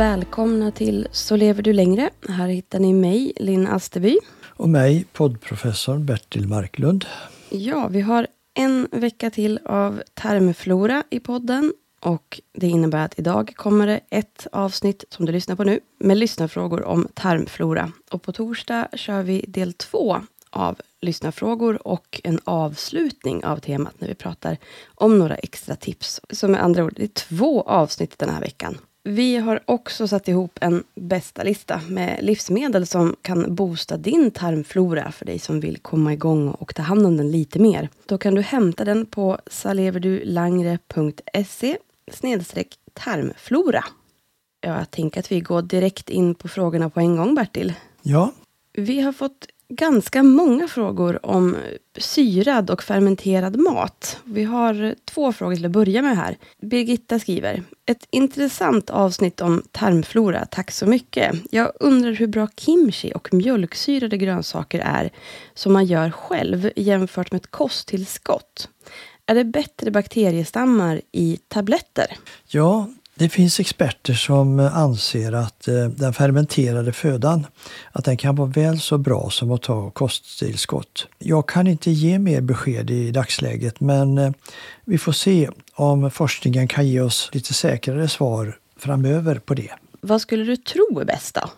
Välkomna till Så lever du längre. Här hittar ni mig, Linn Asterby. Och mig, poddprofessorn Bertil Marklund. Ja, vi har en vecka till av Termflora i podden. Och det innebär att idag kommer det ett avsnitt, som du lyssnar på nu, med lyssnarfrågor om tarmflora. Och på torsdag kör vi del två av lyssnarfrågor och en avslutning av temat när vi pratar om några extra tips. Så med andra ord, det är två avsnitt den här veckan. Vi har också satt ihop en bästa lista med livsmedel som kan boosta din tarmflora för dig som vill komma igång och ta hand om den lite mer. Då kan du hämta den på saleverdulangre.se tarmflora. Jag tänker att vi går direkt in på frågorna på en gång, Bertil. Ja. Vi har fått ganska många frågor om syrad och fermenterad mat. Vi har två frågor till att börja med här. Birgitta skriver, ett intressant avsnitt om tarmflora, tack så mycket. Jag undrar hur bra kimchi och mjölksyrade grönsaker är som man gör själv jämfört med ett kosttillskott. Är det bättre bakteriestammar i tabletter? Ja, det finns experter som anser att eh, den fermenterade födan att den kan vara väl så bra som att ta kosttillskott. Jag kan inte ge mer besked i dagsläget men eh, vi får se om forskningen kan ge oss lite säkrare svar framöver på det. Vad skulle du tro är bäst då?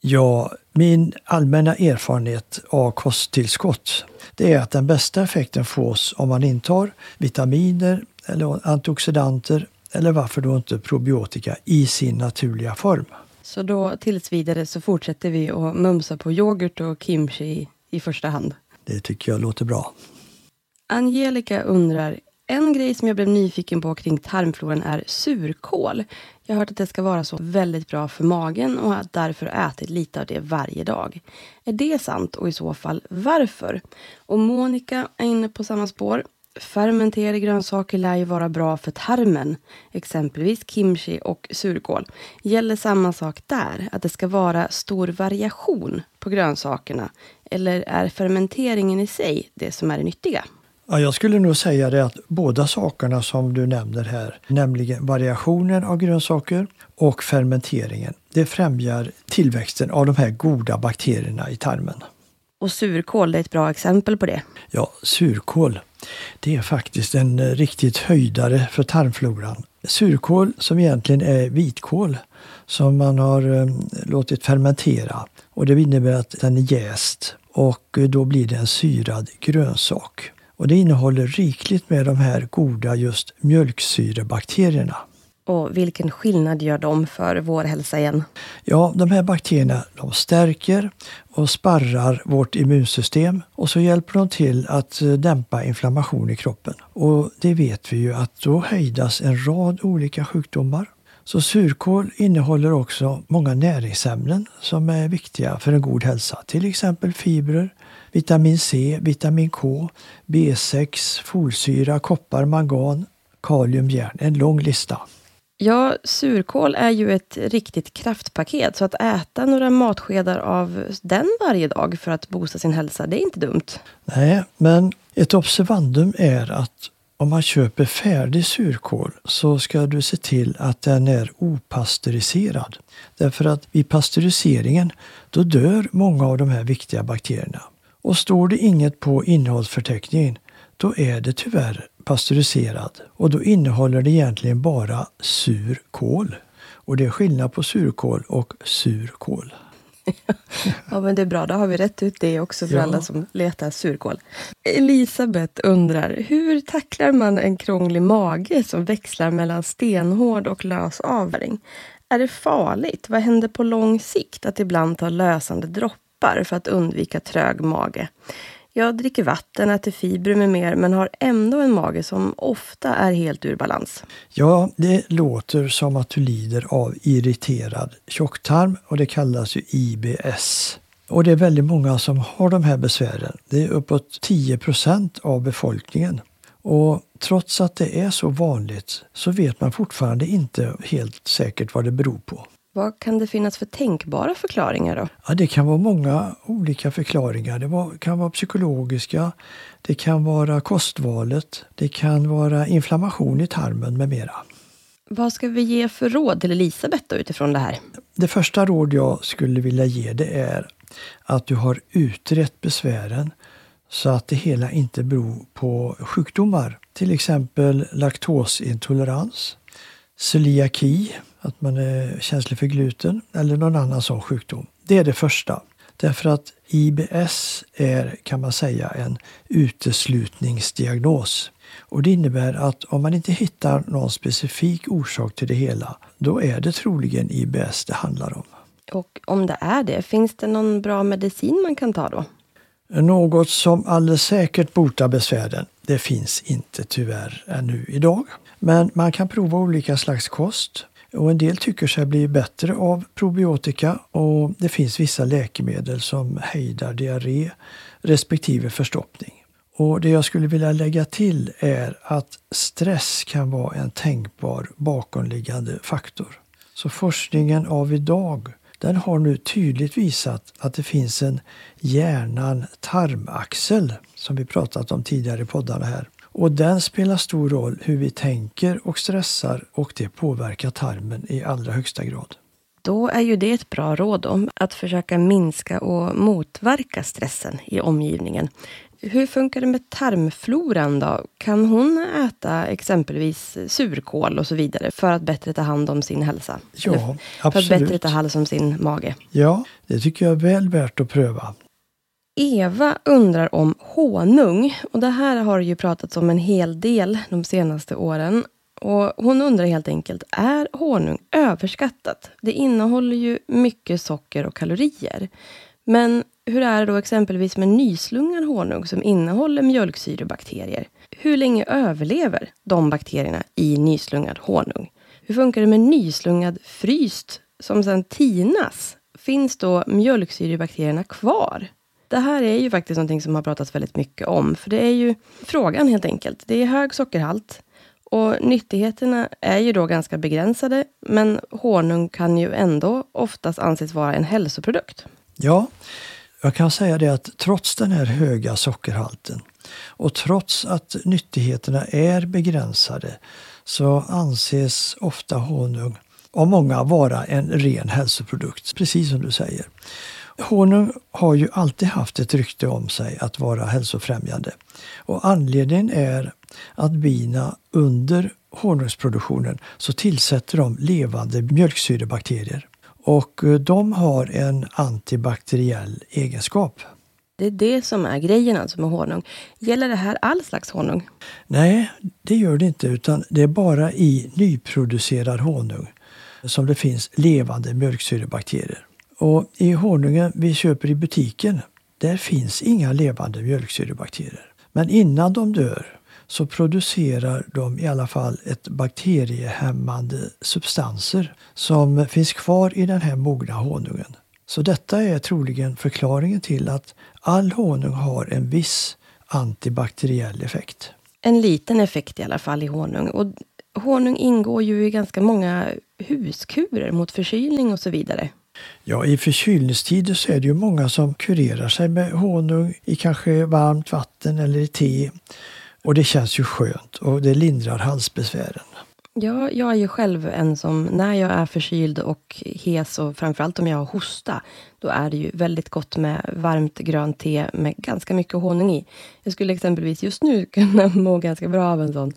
Ja, min allmänna erfarenhet av kosttillskott det är att den bästa effekten fås om man intar vitaminer eller antioxidanter eller varför då inte probiotika i sin naturliga form. Så då tills vidare så fortsätter vi att mumsa på yoghurt och kimchi i första hand? Det tycker jag låter bra. Angelica undrar, en grej som jag blev nyfiken på kring tarmfloran är surkål. Jag har hört att det ska vara så väldigt bra för magen och har därför ätit lite av det varje dag. Är det sant och i så fall varför? Och Monica är inne på samma spår. Fermenterade grönsaker lär ju vara bra för tarmen, exempelvis kimchi och surkål. Gäller samma sak där, att det ska vara stor variation på grönsakerna? Eller är fermenteringen i sig det som är det nyttiga? Ja, jag skulle nog säga det att båda sakerna som du nämner här, nämligen variationen av grönsaker och fermenteringen, det främjar tillväxten av de här goda bakterierna i tarmen. Och surkål är ett bra exempel på det. Ja, surkål det är faktiskt en eh, riktigt höjdare för tarmfloran. Surkål som egentligen är vitkål som man har eh, låtit fermentera och det innebär att den är jäst och eh, då blir det en syrad grönsak. Och det innehåller rikligt med de här goda just mjölksyrebakterierna. Och vilken skillnad gör de för vår hälsa igen? Ja, de här bakterierna de stärker och sparrar vårt immunsystem och så hjälper de till att eh, dämpa inflammation i kroppen. Och det vet vi ju att då hejdas en rad olika sjukdomar. Så surkål innehåller också många näringsämnen som är viktiga för en god hälsa. Till exempel fibrer, vitamin C, vitamin K, B6, folsyra, koppar, mangan, kalium, järn. En lång lista. Ja, surkål är ju ett riktigt kraftpaket, så att äta några matskedar av den varje dag för att boosta sin hälsa, det är inte dumt. Nej, men ett observandum är att om man köper färdig surkål så ska du se till att den är opastöriserad. Därför att vid pastöriseringen då dör många av de här viktiga bakterierna. Och står det inget på innehållsförteckningen då är det tyvärr pastöriserad och då innehåller det egentligen bara sur kål. Och det är skillnad på surkål och surkål. ja, men det är bra. Då har vi rätt ut det också för ja. alla som letar surkål. Elisabeth undrar, hur tacklar man en krånglig mage som växlar mellan stenhård och lös avföring? Är det farligt? Vad händer på lång sikt att ibland ta lösande droppar för att undvika trög mage? Jag dricker vatten, äter fibrer med mer, men har ändå en mage som ofta är helt ur balans. Ja, det låter som att du lider av irriterad tjocktarm och det kallas ju IBS. Och det är väldigt många som har de här besvären. Det är uppåt 10% av befolkningen. Och trots att det är så vanligt så vet man fortfarande inte helt säkert vad det beror på. Vad kan det finnas för tänkbara förklaringar då? Ja, det kan vara många olika förklaringar. Det var, kan vara psykologiska, det kan vara kostvalet, det kan vara inflammation i tarmen med mera. Vad ska vi ge för råd till Elisabeth då, utifrån det här? Det första råd jag skulle vilja ge det är att du har utrett besvären så att det hela inte beror på sjukdomar. Till exempel laktosintolerans, celiaki, att man är känslig för gluten eller någon annan sån sjukdom. Det är det första. Därför att IBS är, kan man säga, en uteslutningsdiagnos. Och det innebär att om man inte hittar någon specifik orsak till det hela, då är det troligen IBS det handlar om. Och om det är det, finns det någon bra medicin man kan ta då? Något som alldeles säkert botar besvären, det finns inte tyvärr ännu idag. Men man kan prova olika slags kost. Och en del tycker sig bli bättre av probiotika och det finns vissa läkemedel som hejdar diarré respektive förstoppning. Och Det jag skulle vilja lägga till är att stress kan vara en tänkbar bakomliggande faktor. Så forskningen av idag den har nu tydligt visat att det finns en hjärnan-tarmaxel som vi pratat om tidigare i poddarna här. Och den spelar stor roll hur vi tänker och stressar och det påverkar tarmen i allra högsta grad. Då är ju det ett bra råd om att försöka minska och motverka stressen i omgivningen. Hur funkar det med tarmfloran då? Kan hon äta exempelvis surkål och så vidare för att bättre ta hand om sin hälsa? Ja, Eller absolut. För att bättre ta hand om sin mage? Ja, det tycker jag är väl värt att pröva. Eva undrar om honung. Och det här har ju pratats om en hel del de senaste åren. Och hon undrar helt enkelt, är honung överskattat? Det innehåller ju mycket socker och kalorier. Men hur är det då exempelvis med nyslungad honung som innehåller mjölksyrebakterier? Hur länge överlever de bakterierna i nyslungad honung? Hur funkar det med nyslungad fryst som sedan tinas? Finns då mjölksyrebakterierna kvar? Det här är ju faktiskt någonting som har pratats väldigt mycket om. För det är ju frågan helt enkelt. Det är hög sockerhalt. Och nyttigheterna är ju då ganska begränsade. Men honung kan ju ändå oftast anses vara en hälsoprodukt. Ja, jag kan säga det att trots den här höga sockerhalten och trots att nyttigheterna är begränsade så anses ofta honung av många vara en ren hälsoprodukt, precis som du säger. Honung har ju alltid haft ett rykte om sig att vara hälsofrämjande. Och anledningen är att bina under honungsproduktionen så tillsätter de levande mjölksyrebakterier. Och eh, de har en antibakteriell egenskap. Det är det som är grejen alltså med honung. Gäller det här all slags honung? Nej, det gör det inte utan det är bara i nyproducerad honung som det finns levande mjölksyrebakterier. Och i honungen vi köper i butiken, där finns inga levande mjölksyrebakterier. Men innan de dör så producerar de i alla fall ett bakteriehämmande substanser som finns kvar i den här mogna honungen. Så detta är troligen förklaringen till att all honung har en viss antibakteriell effekt. En liten effekt i alla fall i honung. Och honung ingår ju i ganska många huskurer mot förkylning och så vidare. Ja, i förkylningstider så är det ju många som kurerar sig med honung i kanske varmt vatten eller i te. Och det känns ju skönt och det lindrar halsbesvären. Ja, jag är ju själv en som, när jag är förkyld och hes och framförallt om jag har hosta, då är det ju väldigt gott med varmt grönt te med ganska mycket honung i. Jag skulle exempelvis just nu kunna må ganska bra av en sån.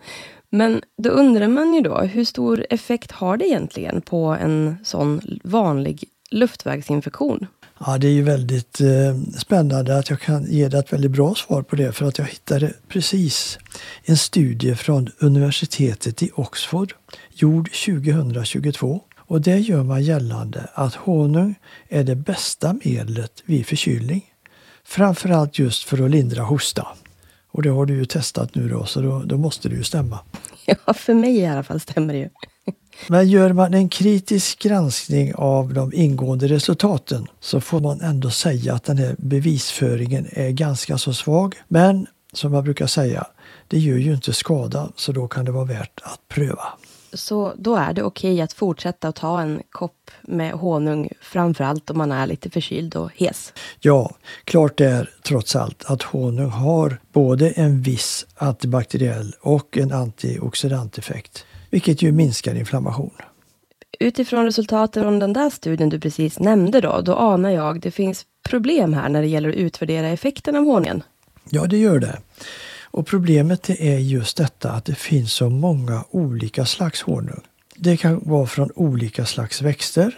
Men då undrar man ju då, hur stor effekt har det egentligen på en sån vanlig luftvägsinfektion? Ja, det är ju väldigt eh, spännande att jag kan ge dig ett väldigt bra svar på det för att jag hittade precis en studie från universitetet i Oxford gjord 2022. Och där gör man gällande att honung är det bästa medlet vid förkylning. Framförallt just för att lindra hosta. Och det har du ju testat nu då, så då, då måste det ju stämma. Ja, för mig i alla fall stämmer det ju. Men gör man en kritisk granskning av de ingående resultaten så får man ändå säga att den här bevisföringen är ganska så svag. Men som jag brukar säga, det gör ju inte skada så då kan det vara värt att pröva. Så då är det okej okay att fortsätta att ta en kopp med honung, framförallt om man är lite förkyld och hes? Ja, klart är trots allt att honung har både en viss antibakteriell och en antioxidanteffekt vilket ju minskar inflammation. Utifrån resultaten från den där studien du precis nämnde då, då anar jag det finns problem här när det gäller att utvärdera effekten av honungen. Ja, det gör det. Och problemet är just detta att det finns så många olika slags honung. Det kan vara från olika slags växter.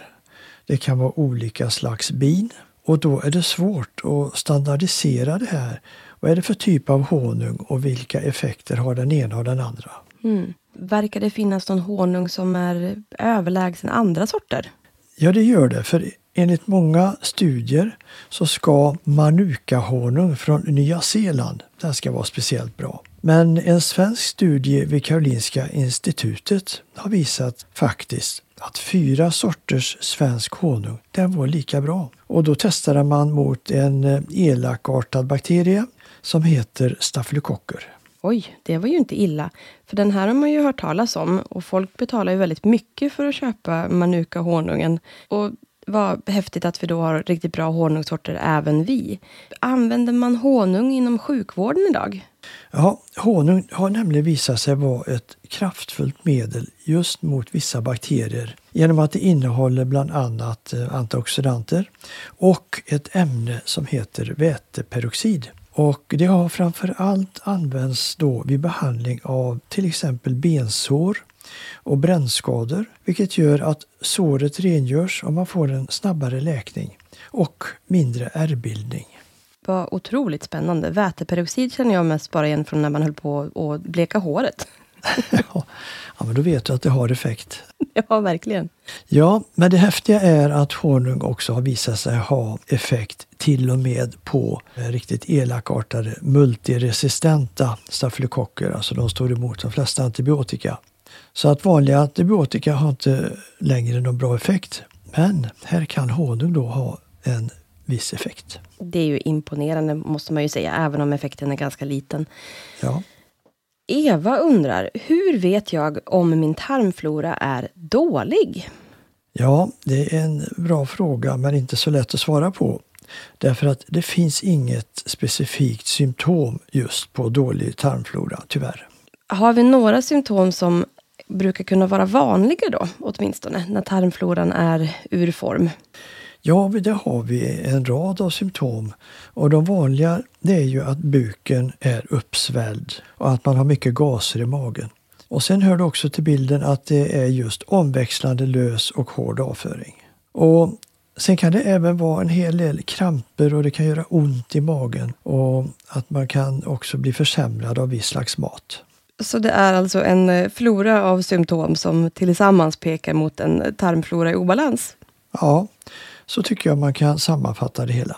Det kan vara olika slags bin. Och då är det svårt att standardisera det här. Vad är det för typ av honung och vilka effekter har den ena och den andra? Mm. Verkar det finnas någon honung som är överlägsen andra sorter? Ja, det gör det. För enligt många studier så ska Manuka-honung från Nya Zeeland, den ska vara speciellt bra. Men en svensk studie vid Karolinska institutet har visat faktiskt att fyra sorters svensk honung, den var lika bra. Och då testade man mot en elakartad bakterie som heter stafylokocker. Oj, det var ju inte illa. För den här har man ju hört talas om och folk betalar ju väldigt mycket för att köpa Manuka-honungen. Och vad häftigt att vi då har riktigt bra honungssorter även vi. Använder man honung inom sjukvården idag? Ja, honung har nämligen visat sig vara ett kraftfullt medel just mot vissa bakterier genom att det innehåller bland annat eh, antioxidanter och ett ämne som heter väteperoxid. Och det har framför allt använts då vid behandling av till exempel bensår och brännskador, vilket gör att såret rengörs och man får en snabbare läkning och mindre ärrbildning. Vad otroligt spännande. Väteperoxid känner jag mest bara igen från när man höll på att bleka håret. ja, men då vet du att det har effekt. Ja, verkligen. Ja, men det häftiga är att honung också har visat sig ha effekt till och med på riktigt elakartade multiresistenta stafylokocker, alltså de står emot de flesta antibiotika. Så att vanliga antibiotika har inte längre någon bra effekt. Men här kan honung då ha en viss effekt. Det är ju imponerande måste man ju säga, även om effekten är ganska liten. Ja. Eva undrar, hur vet jag om min tarmflora är dålig? Ja, det är en bra fråga men inte så lätt att svara på. Därför att det finns inget specifikt symptom just på dålig tarmflora, tyvärr. Har vi några symptom som brukar kunna vara vanliga då, åtminstone, när tarmfloran är ur form? Ja, det har vi en rad av symptom. Och de vanliga det är ju att buken är uppsvälld och att man har mycket gaser i magen. Och sen hör det också till bilden att det är just omväxlande lös och hård avföring. Och Sen kan det även vara en hel del kramper och det kan göra ont i magen och att man kan också bli försämrad av viss slags mat. Så det är alltså en eh, flora av symptom som tillsammans pekar mot en tarmflora i obalans? Ja, så tycker jag man kan sammanfatta det hela.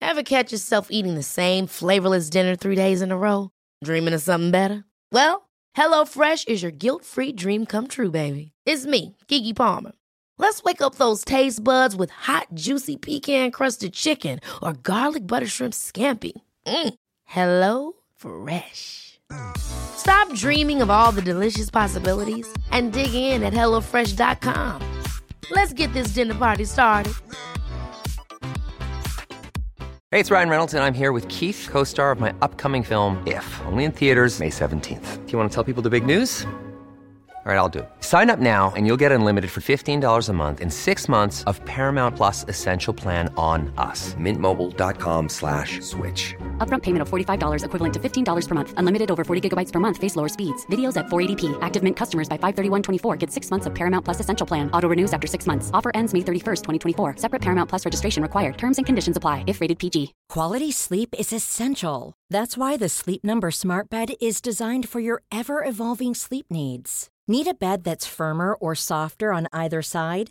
Ever catch yourself eating the same flavorless dinner three days in a row? Dreaming of something better? Well, hello fresh is your guilt-free dream come true, baby. It's me, Gigi Palmer. Let's wake up those taste buds with hot, juicy pecan-crusted chicken or garlic butter shrimp scampi. Mm. Hello Fresh. Stop dreaming of all the delicious possibilities and dig in at HelloFresh.com. Let's get this dinner party started. Hey, it's Ryan Reynolds, and I'm here with Keith, co star of my upcoming film, If, only in theaters, May 17th. Do you want to tell people the big news? All right, I'll do it. Sign up now and you'll get unlimited for $15 a month in six months of Paramount Plus Essential Plan on us. Mintmobile.com slash switch. Upfront payment of $45 equivalent to $15 per month. Unlimited over 40 gigabytes per month. Face lower speeds. Videos at 480p. Active Mint customers by 531.24 get six months of Paramount Plus Essential Plan. Auto renews after six months. Offer ends May 31st, 2024. Separate Paramount Plus registration required. Terms and conditions apply if rated PG. Quality sleep is essential. That's why the Sleep Number Smart Bed is designed for your ever evolving sleep needs. Need a bed that's firmer or softer on either side?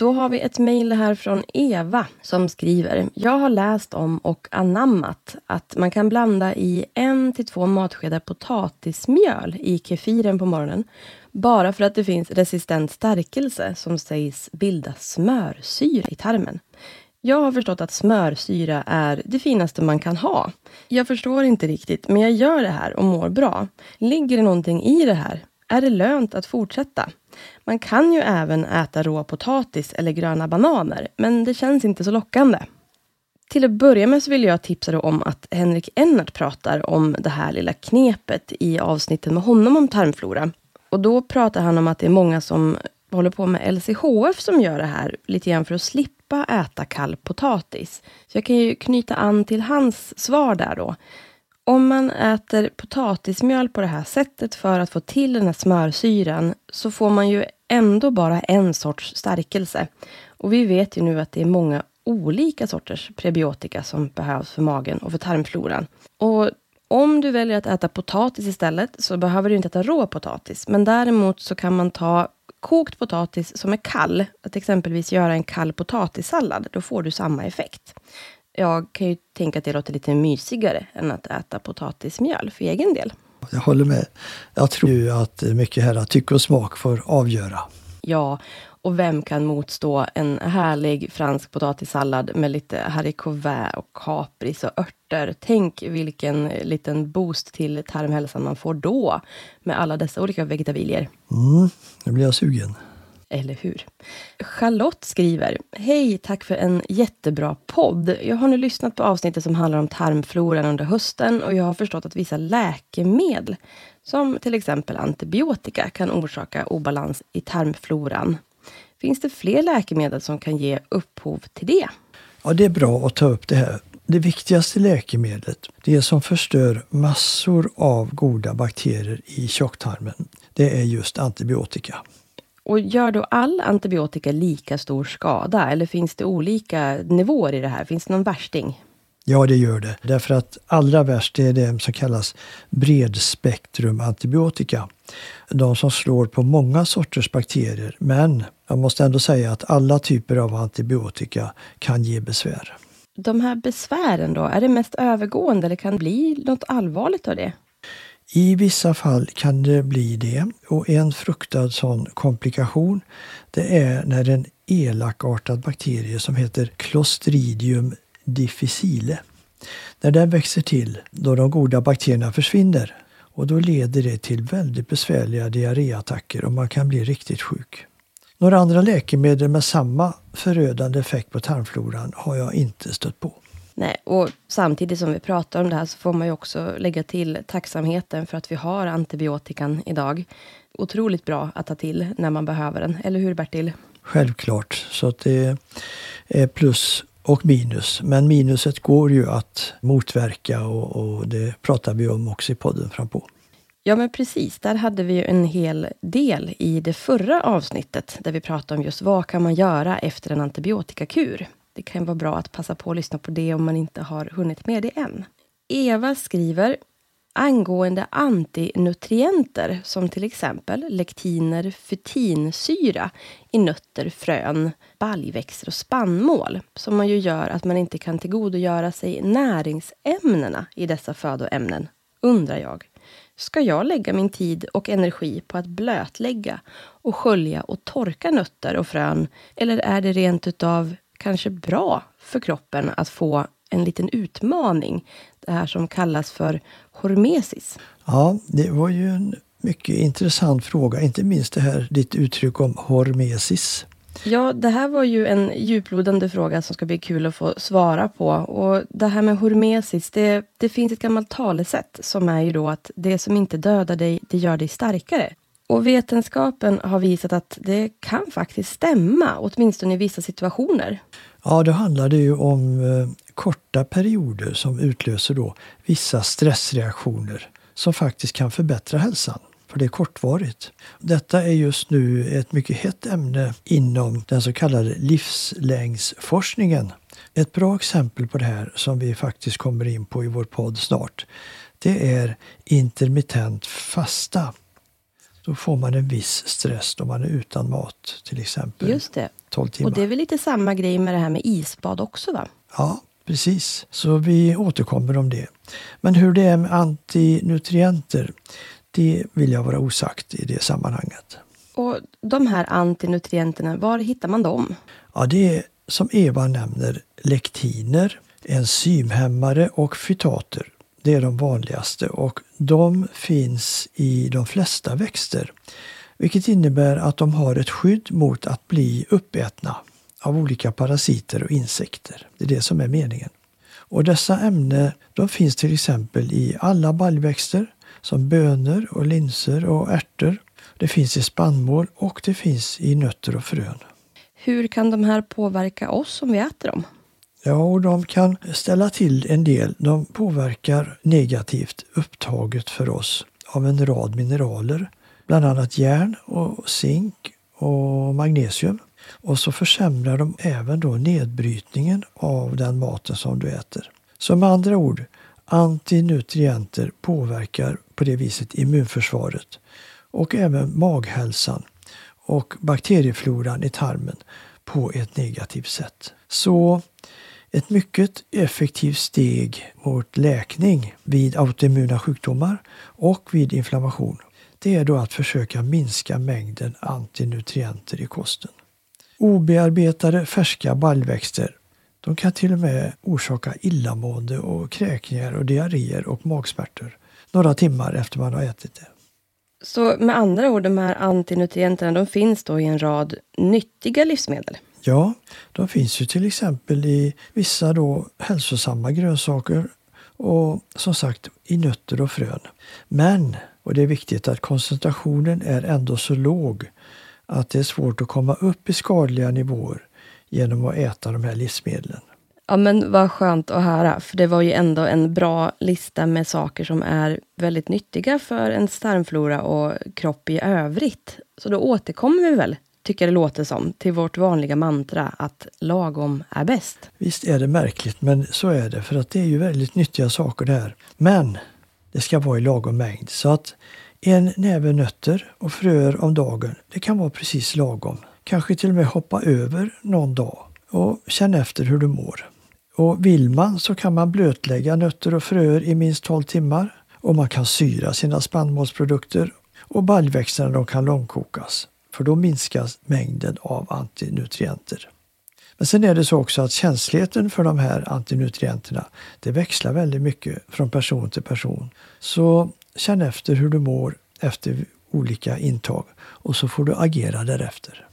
Då har vi ett mejl här från Eva som skriver. Jag har läst om och anammat att man kan blanda i en till två matskedar potatismjöl i kefiren på morgonen. Bara för att det finns resistent stärkelse som sägs bilda smörsyra i tarmen. Jag har förstått att smörsyra är det finaste man kan ha. Jag förstår inte riktigt, men jag gör det här och mår bra. Ligger det någonting i det här? Är det lönt att fortsätta? Man kan ju även äta rå potatis eller gröna bananer, men det känns inte så lockande. Till att börja med så vill jag tipsa om att Henrik Ennart pratar om det här lilla knepet i avsnitten med honom om tarmflora. Och då pratar han om att det är många som håller på med LCHF som gör det här lite grann för att slippa äta kall potatis. Så jag kan ju knyta an till hans svar där då. Om man äter potatismjöl på det här sättet för att få till den här smörsyran så får man ju ändå bara en sorts stärkelse. Och vi vet ju nu att det är många olika sorters prebiotika som behövs för magen och för tarmfloran. Och om du väljer att äta potatis istället så behöver du inte äta rå potatis. Men däremot så kan man ta kokt potatis som är kall, att exempelvis göra en kall potatissallad, då får du samma effekt. Jag kan ju tänka att det låter lite mysigare än att äta potatismjöl för egen del. Jag håller med. Jag tror ju att mycket här tycke och smak får avgöra. Ja, och vem kan motstå en härlig fransk potatissallad med lite haricots verts och kapris och örter. Tänk vilken liten boost till tarmhälsan man får då med alla dessa olika vegetabilier. Mm, nu blir jag sugen. Eller hur? Charlotte skriver, Hej, tack för en jättebra podd. Jag har nu lyssnat på avsnittet som handlar om tarmfloran under hösten och jag har förstått att vissa läkemedel, som till exempel antibiotika, kan orsaka obalans i tarmfloran. Finns det fler läkemedel som kan ge upphov till det? Ja, det är bra att ta upp det här. Det viktigaste läkemedlet, det som förstör massor av goda bakterier i tjocktarmen, det är just antibiotika. Och gör då all antibiotika lika stor skada? Eller finns det olika nivåer i det här? Finns det någon värsting? Ja, det gör det. Därför att allra värst är det som kallas bredspektrum antibiotika. De som slår på många sorters bakterier. Men jag måste ändå säga att alla typer av antibiotika kan ge besvär. De här besvären då, är det mest övergående eller kan det bli något allvarligt av det? I vissa fall kan det bli det och en fruktad sån komplikation det är när en elakartad bakterie som heter Clostridium difficile, när den växer till då de goda bakterierna försvinner och då leder det till väldigt besvärliga diarréattacker och man kan bli riktigt sjuk. Några andra läkemedel med samma förödande effekt på tarmfloran har jag inte stött på. Nej, och samtidigt som vi pratar om det här så får man ju också lägga till tacksamheten för att vi har antibiotikan idag. Otroligt bra att ta till när man behöver den, eller hur Bertil? Självklart, så att det är plus och minus. Men minuset går ju att motverka och, och det pratar vi om också i podden frampå. Ja, men precis. Där hade vi ju en hel del i det förra avsnittet, där vi pratade om just vad kan man göra efter en antibiotikakur. Det kan vara bra att passa på att lyssna på det om man inte har hunnit med det än. Eva skriver angående antinutrienter som till exempel lektiner, fytinsyra i nötter, frön, baljväxter och spannmål som man ju gör att man inte kan tillgodogöra sig näringsämnena i dessa födoämnen, undrar jag. Ska jag lägga min tid och energi på att blötlägga och skölja och torka nötter och frön? Eller är det rent utav kanske bra för kroppen att få en liten utmaning. Det här som kallas för hormesis. Ja, det var ju en mycket intressant fråga. Inte minst det här ditt uttryck om hormesis. Ja, det här var ju en djuplodande fråga som ska bli kul att få svara på. Och det här med hormesis, det, det finns ett gammalt talesätt som är ju då att det som inte dödar dig, det gör dig starkare. Och vetenskapen har visat att det kan faktiskt stämma, åtminstone i vissa situationer. Ja, då handlar det ju om eh, korta perioder som utlöser då vissa stressreaktioner som faktiskt kan förbättra hälsan. För det är kortvarigt. Detta är just nu ett mycket hett ämne inom den så kallade livslängdsforskningen. Ett bra exempel på det här som vi faktiskt kommer in på i vår podd snart. Det är intermittent fasta. Då får man en viss stress då man är utan mat till exempel. Just det. 12 timmar. Och det är väl lite samma grej med det här med isbad också va? Ja, precis. Så vi återkommer om det. Men hur det är med antinutrienter, det vill jag vara osagt i det sammanhanget. Och de här antinutrienterna, var hittar man dem? Ja, det är som Eva nämner lektiner, enzymhämmare och fytater. Det är de vanligaste och de finns i de flesta växter. Vilket innebär att de har ett skydd mot att bli uppätna av olika parasiter och insekter. Det är det som är meningen. Och dessa ämnen de finns till exempel i alla baljväxter som bönor och linser och ärtor. Det finns i spannmål och det finns i nötter och frön. Hur kan de här påverka oss om vi äter dem? Ja, och de kan ställa till en del. De påverkar negativt upptaget för oss av en rad mineraler. Bland annat järn och zink och magnesium. Och så försämrar de även då nedbrytningen av den maten som du äter. Så med andra ord, antinutrienter påverkar på det viset immunförsvaret och även maghälsan och bakteriefloran i tarmen på ett negativt sätt. Så ett mycket effektivt steg mot läkning vid autoimmuna sjukdomar och vid inflammation det är då att försöka minska mängden antinutrienter i kosten. Obearbetade färska baljväxter de kan till och med orsaka illamående och kräkningar och diarréer och magsmärtor några timmar efter man har ätit det. Så med andra ord, de här antinutrienterna, de finns då i en rad nyttiga livsmedel. Ja, de finns ju till exempel i vissa då hälsosamma grönsaker och som sagt i nötter och frön. Men, och det är viktigt att koncentrationen är ändå så låg att det är svårt att komma upp i skadliga nivåer genom att äta de här livsmedlen. Ja men vad skönt att höra, för det var ju ändå en bra lista med saker som är väldigt nyttiga för en tarmflora och kropp i övrigt. Så då återkommer vi väl, tycker det låter som, till vårt vanliga mantra att lagom är bäst. Visst är det märkligt, men så är det för att det är ju väldigt nyttiga saker det här. Men det ska vara i lagom mängd så att en näve nötter och fröer om dagen, det kan vara precis lagom. Kanske till och med hoppa över någon dag och känna efter hur du mår. Och vill man så kan man blötlägga nötter och fröer i minst 12 timmar och man kan syra sina spannmålsprodukter och baljväxterna de kan långkokas för då minskas mängden av antinutrienter. Men sen är det så också att känsligheten för de här antinutrienterna det växlar väldigt mycket från person till person. Så känn efter hur du mår efter olika intag och så får du agera därefter.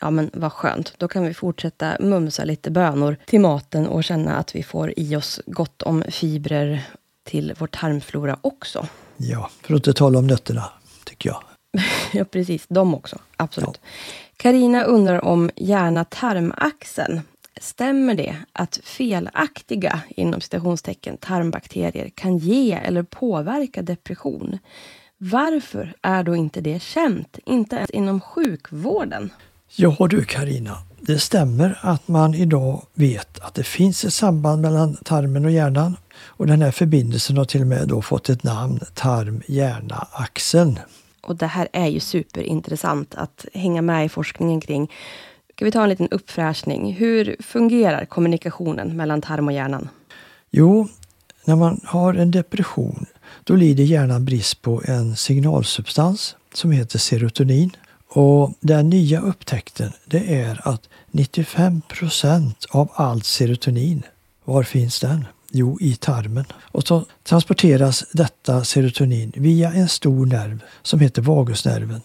Ja men vad skönt, då kan vi fortsätta mumsa lite bönor till maten och känna att vi får i oss gott om fibrer till vår tarmflora också. Ja, för att inte tala om nötterna, tycker jag. ja precis, de också, absolut. Karina undrar om hjärna-tarmaxeln. Stämmer det att felaktiga inom citationstecken tarmbakterier kan ge eller påverka depression? Varför är då inte det känt, inte ens inom sjukvården? Ja du Karina, det stämmer att man idag vet att det finns ett samband mellan tarmen och hjärnan. Och den här förbindelsen har till och med då fått ett namn, tarm-hjärna-axeln. Och det här är ju superintressant att hänga med i forskningen kring. Ska vi ta en liten uppfräschning? Hur fungerar kommunikationen mellan tarm och hjärnan? Jo, när man har en depression då lider hjärnan brist på en signalsubstans som heter serotonin. Och den nya upptäckten det är att 95 procent av allt serotonin, var finns den? Jo, i tarmen. Och så transporteras detta serotonin via en stor nerv som heter vagusnerven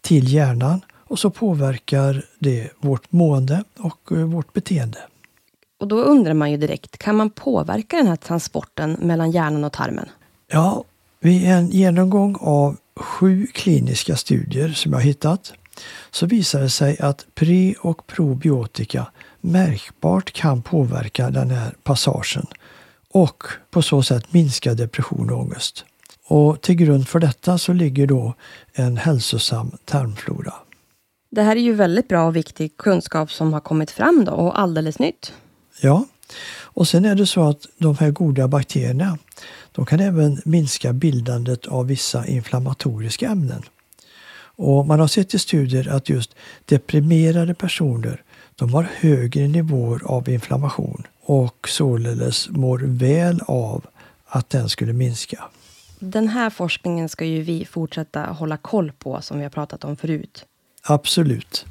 till hjärnan och så påverkar det vårt mående och eh, vårt beteende. Och då undrar man ju direkt, kan man påverka den här transporten mellan hjärnan och tarmen? Ja, vid en genomgång av sju kliniska studier som jag hittat så visar det sig att pre och probiotika märkbart kan påverka den här passagen och på så sätt minska depression och ångest. Och till grund för detta så ligger då en hälsosam tarmflora. Det här är ju väldigt bra och viktig kunskap som har kommit fram då och alldeles nytt. Ja, och sen är det så att de här goda bakterierna de kan även minska bildandet av vissa inflammatoriska ämnen. Och man har sett i studier att just deprimerade personer de har högre nivåer av inflammation och således mår väl av att den skulle minska. Den här forskningen ska ju vi fortsätta hålla koll på som vi har pratat om förut. Absolut.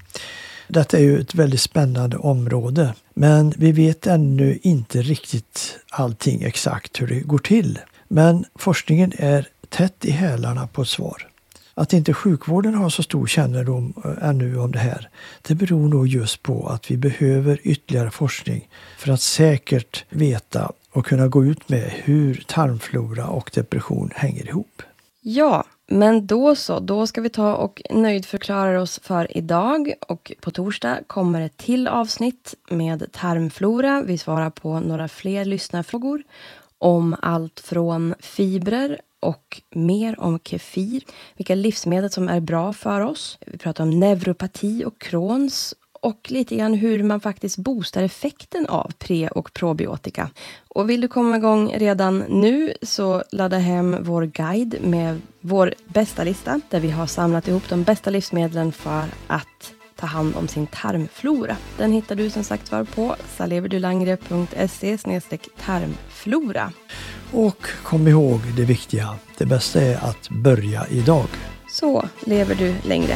Detta är ju ett väldigt spännande område men vi vet ännu inte riktigt allting exakt hur det går till. Men forskningen är tätt i hälarna på ett svar. Att inte sjukvården har så stor kännedom eh, ännu om det här, det beror nog just på att vi behöver ytterligare forskning för att säkert veta och kunna gå ut med hur tarmflora och depression hänger ihop. Ja, men då så, då ska vi ta och nöjdförklara oss för idag och på torsdag kommer ett till avsnitt med tarmflora. Vi svarar på några fler lyssnarfrågor om allt från fibrer och mer om kefir, vilka livsmedel som är bra för oss. Vi pratar om neuropati och Crohns och lite grann hur man faktiskt boostar effekten av pre och probiotika. Och vill du komma igång redan nu så ladda hem vår guide med vår bästa lista där vi har samlat ihop de bästa livsmedlen för att ta hand om sin tarmflora. Den hittar du som sagt var på saleverdulangre.se tarmflora. Och kom ihåg det viktiga, det bästa är att börja idag. Så lever du längre.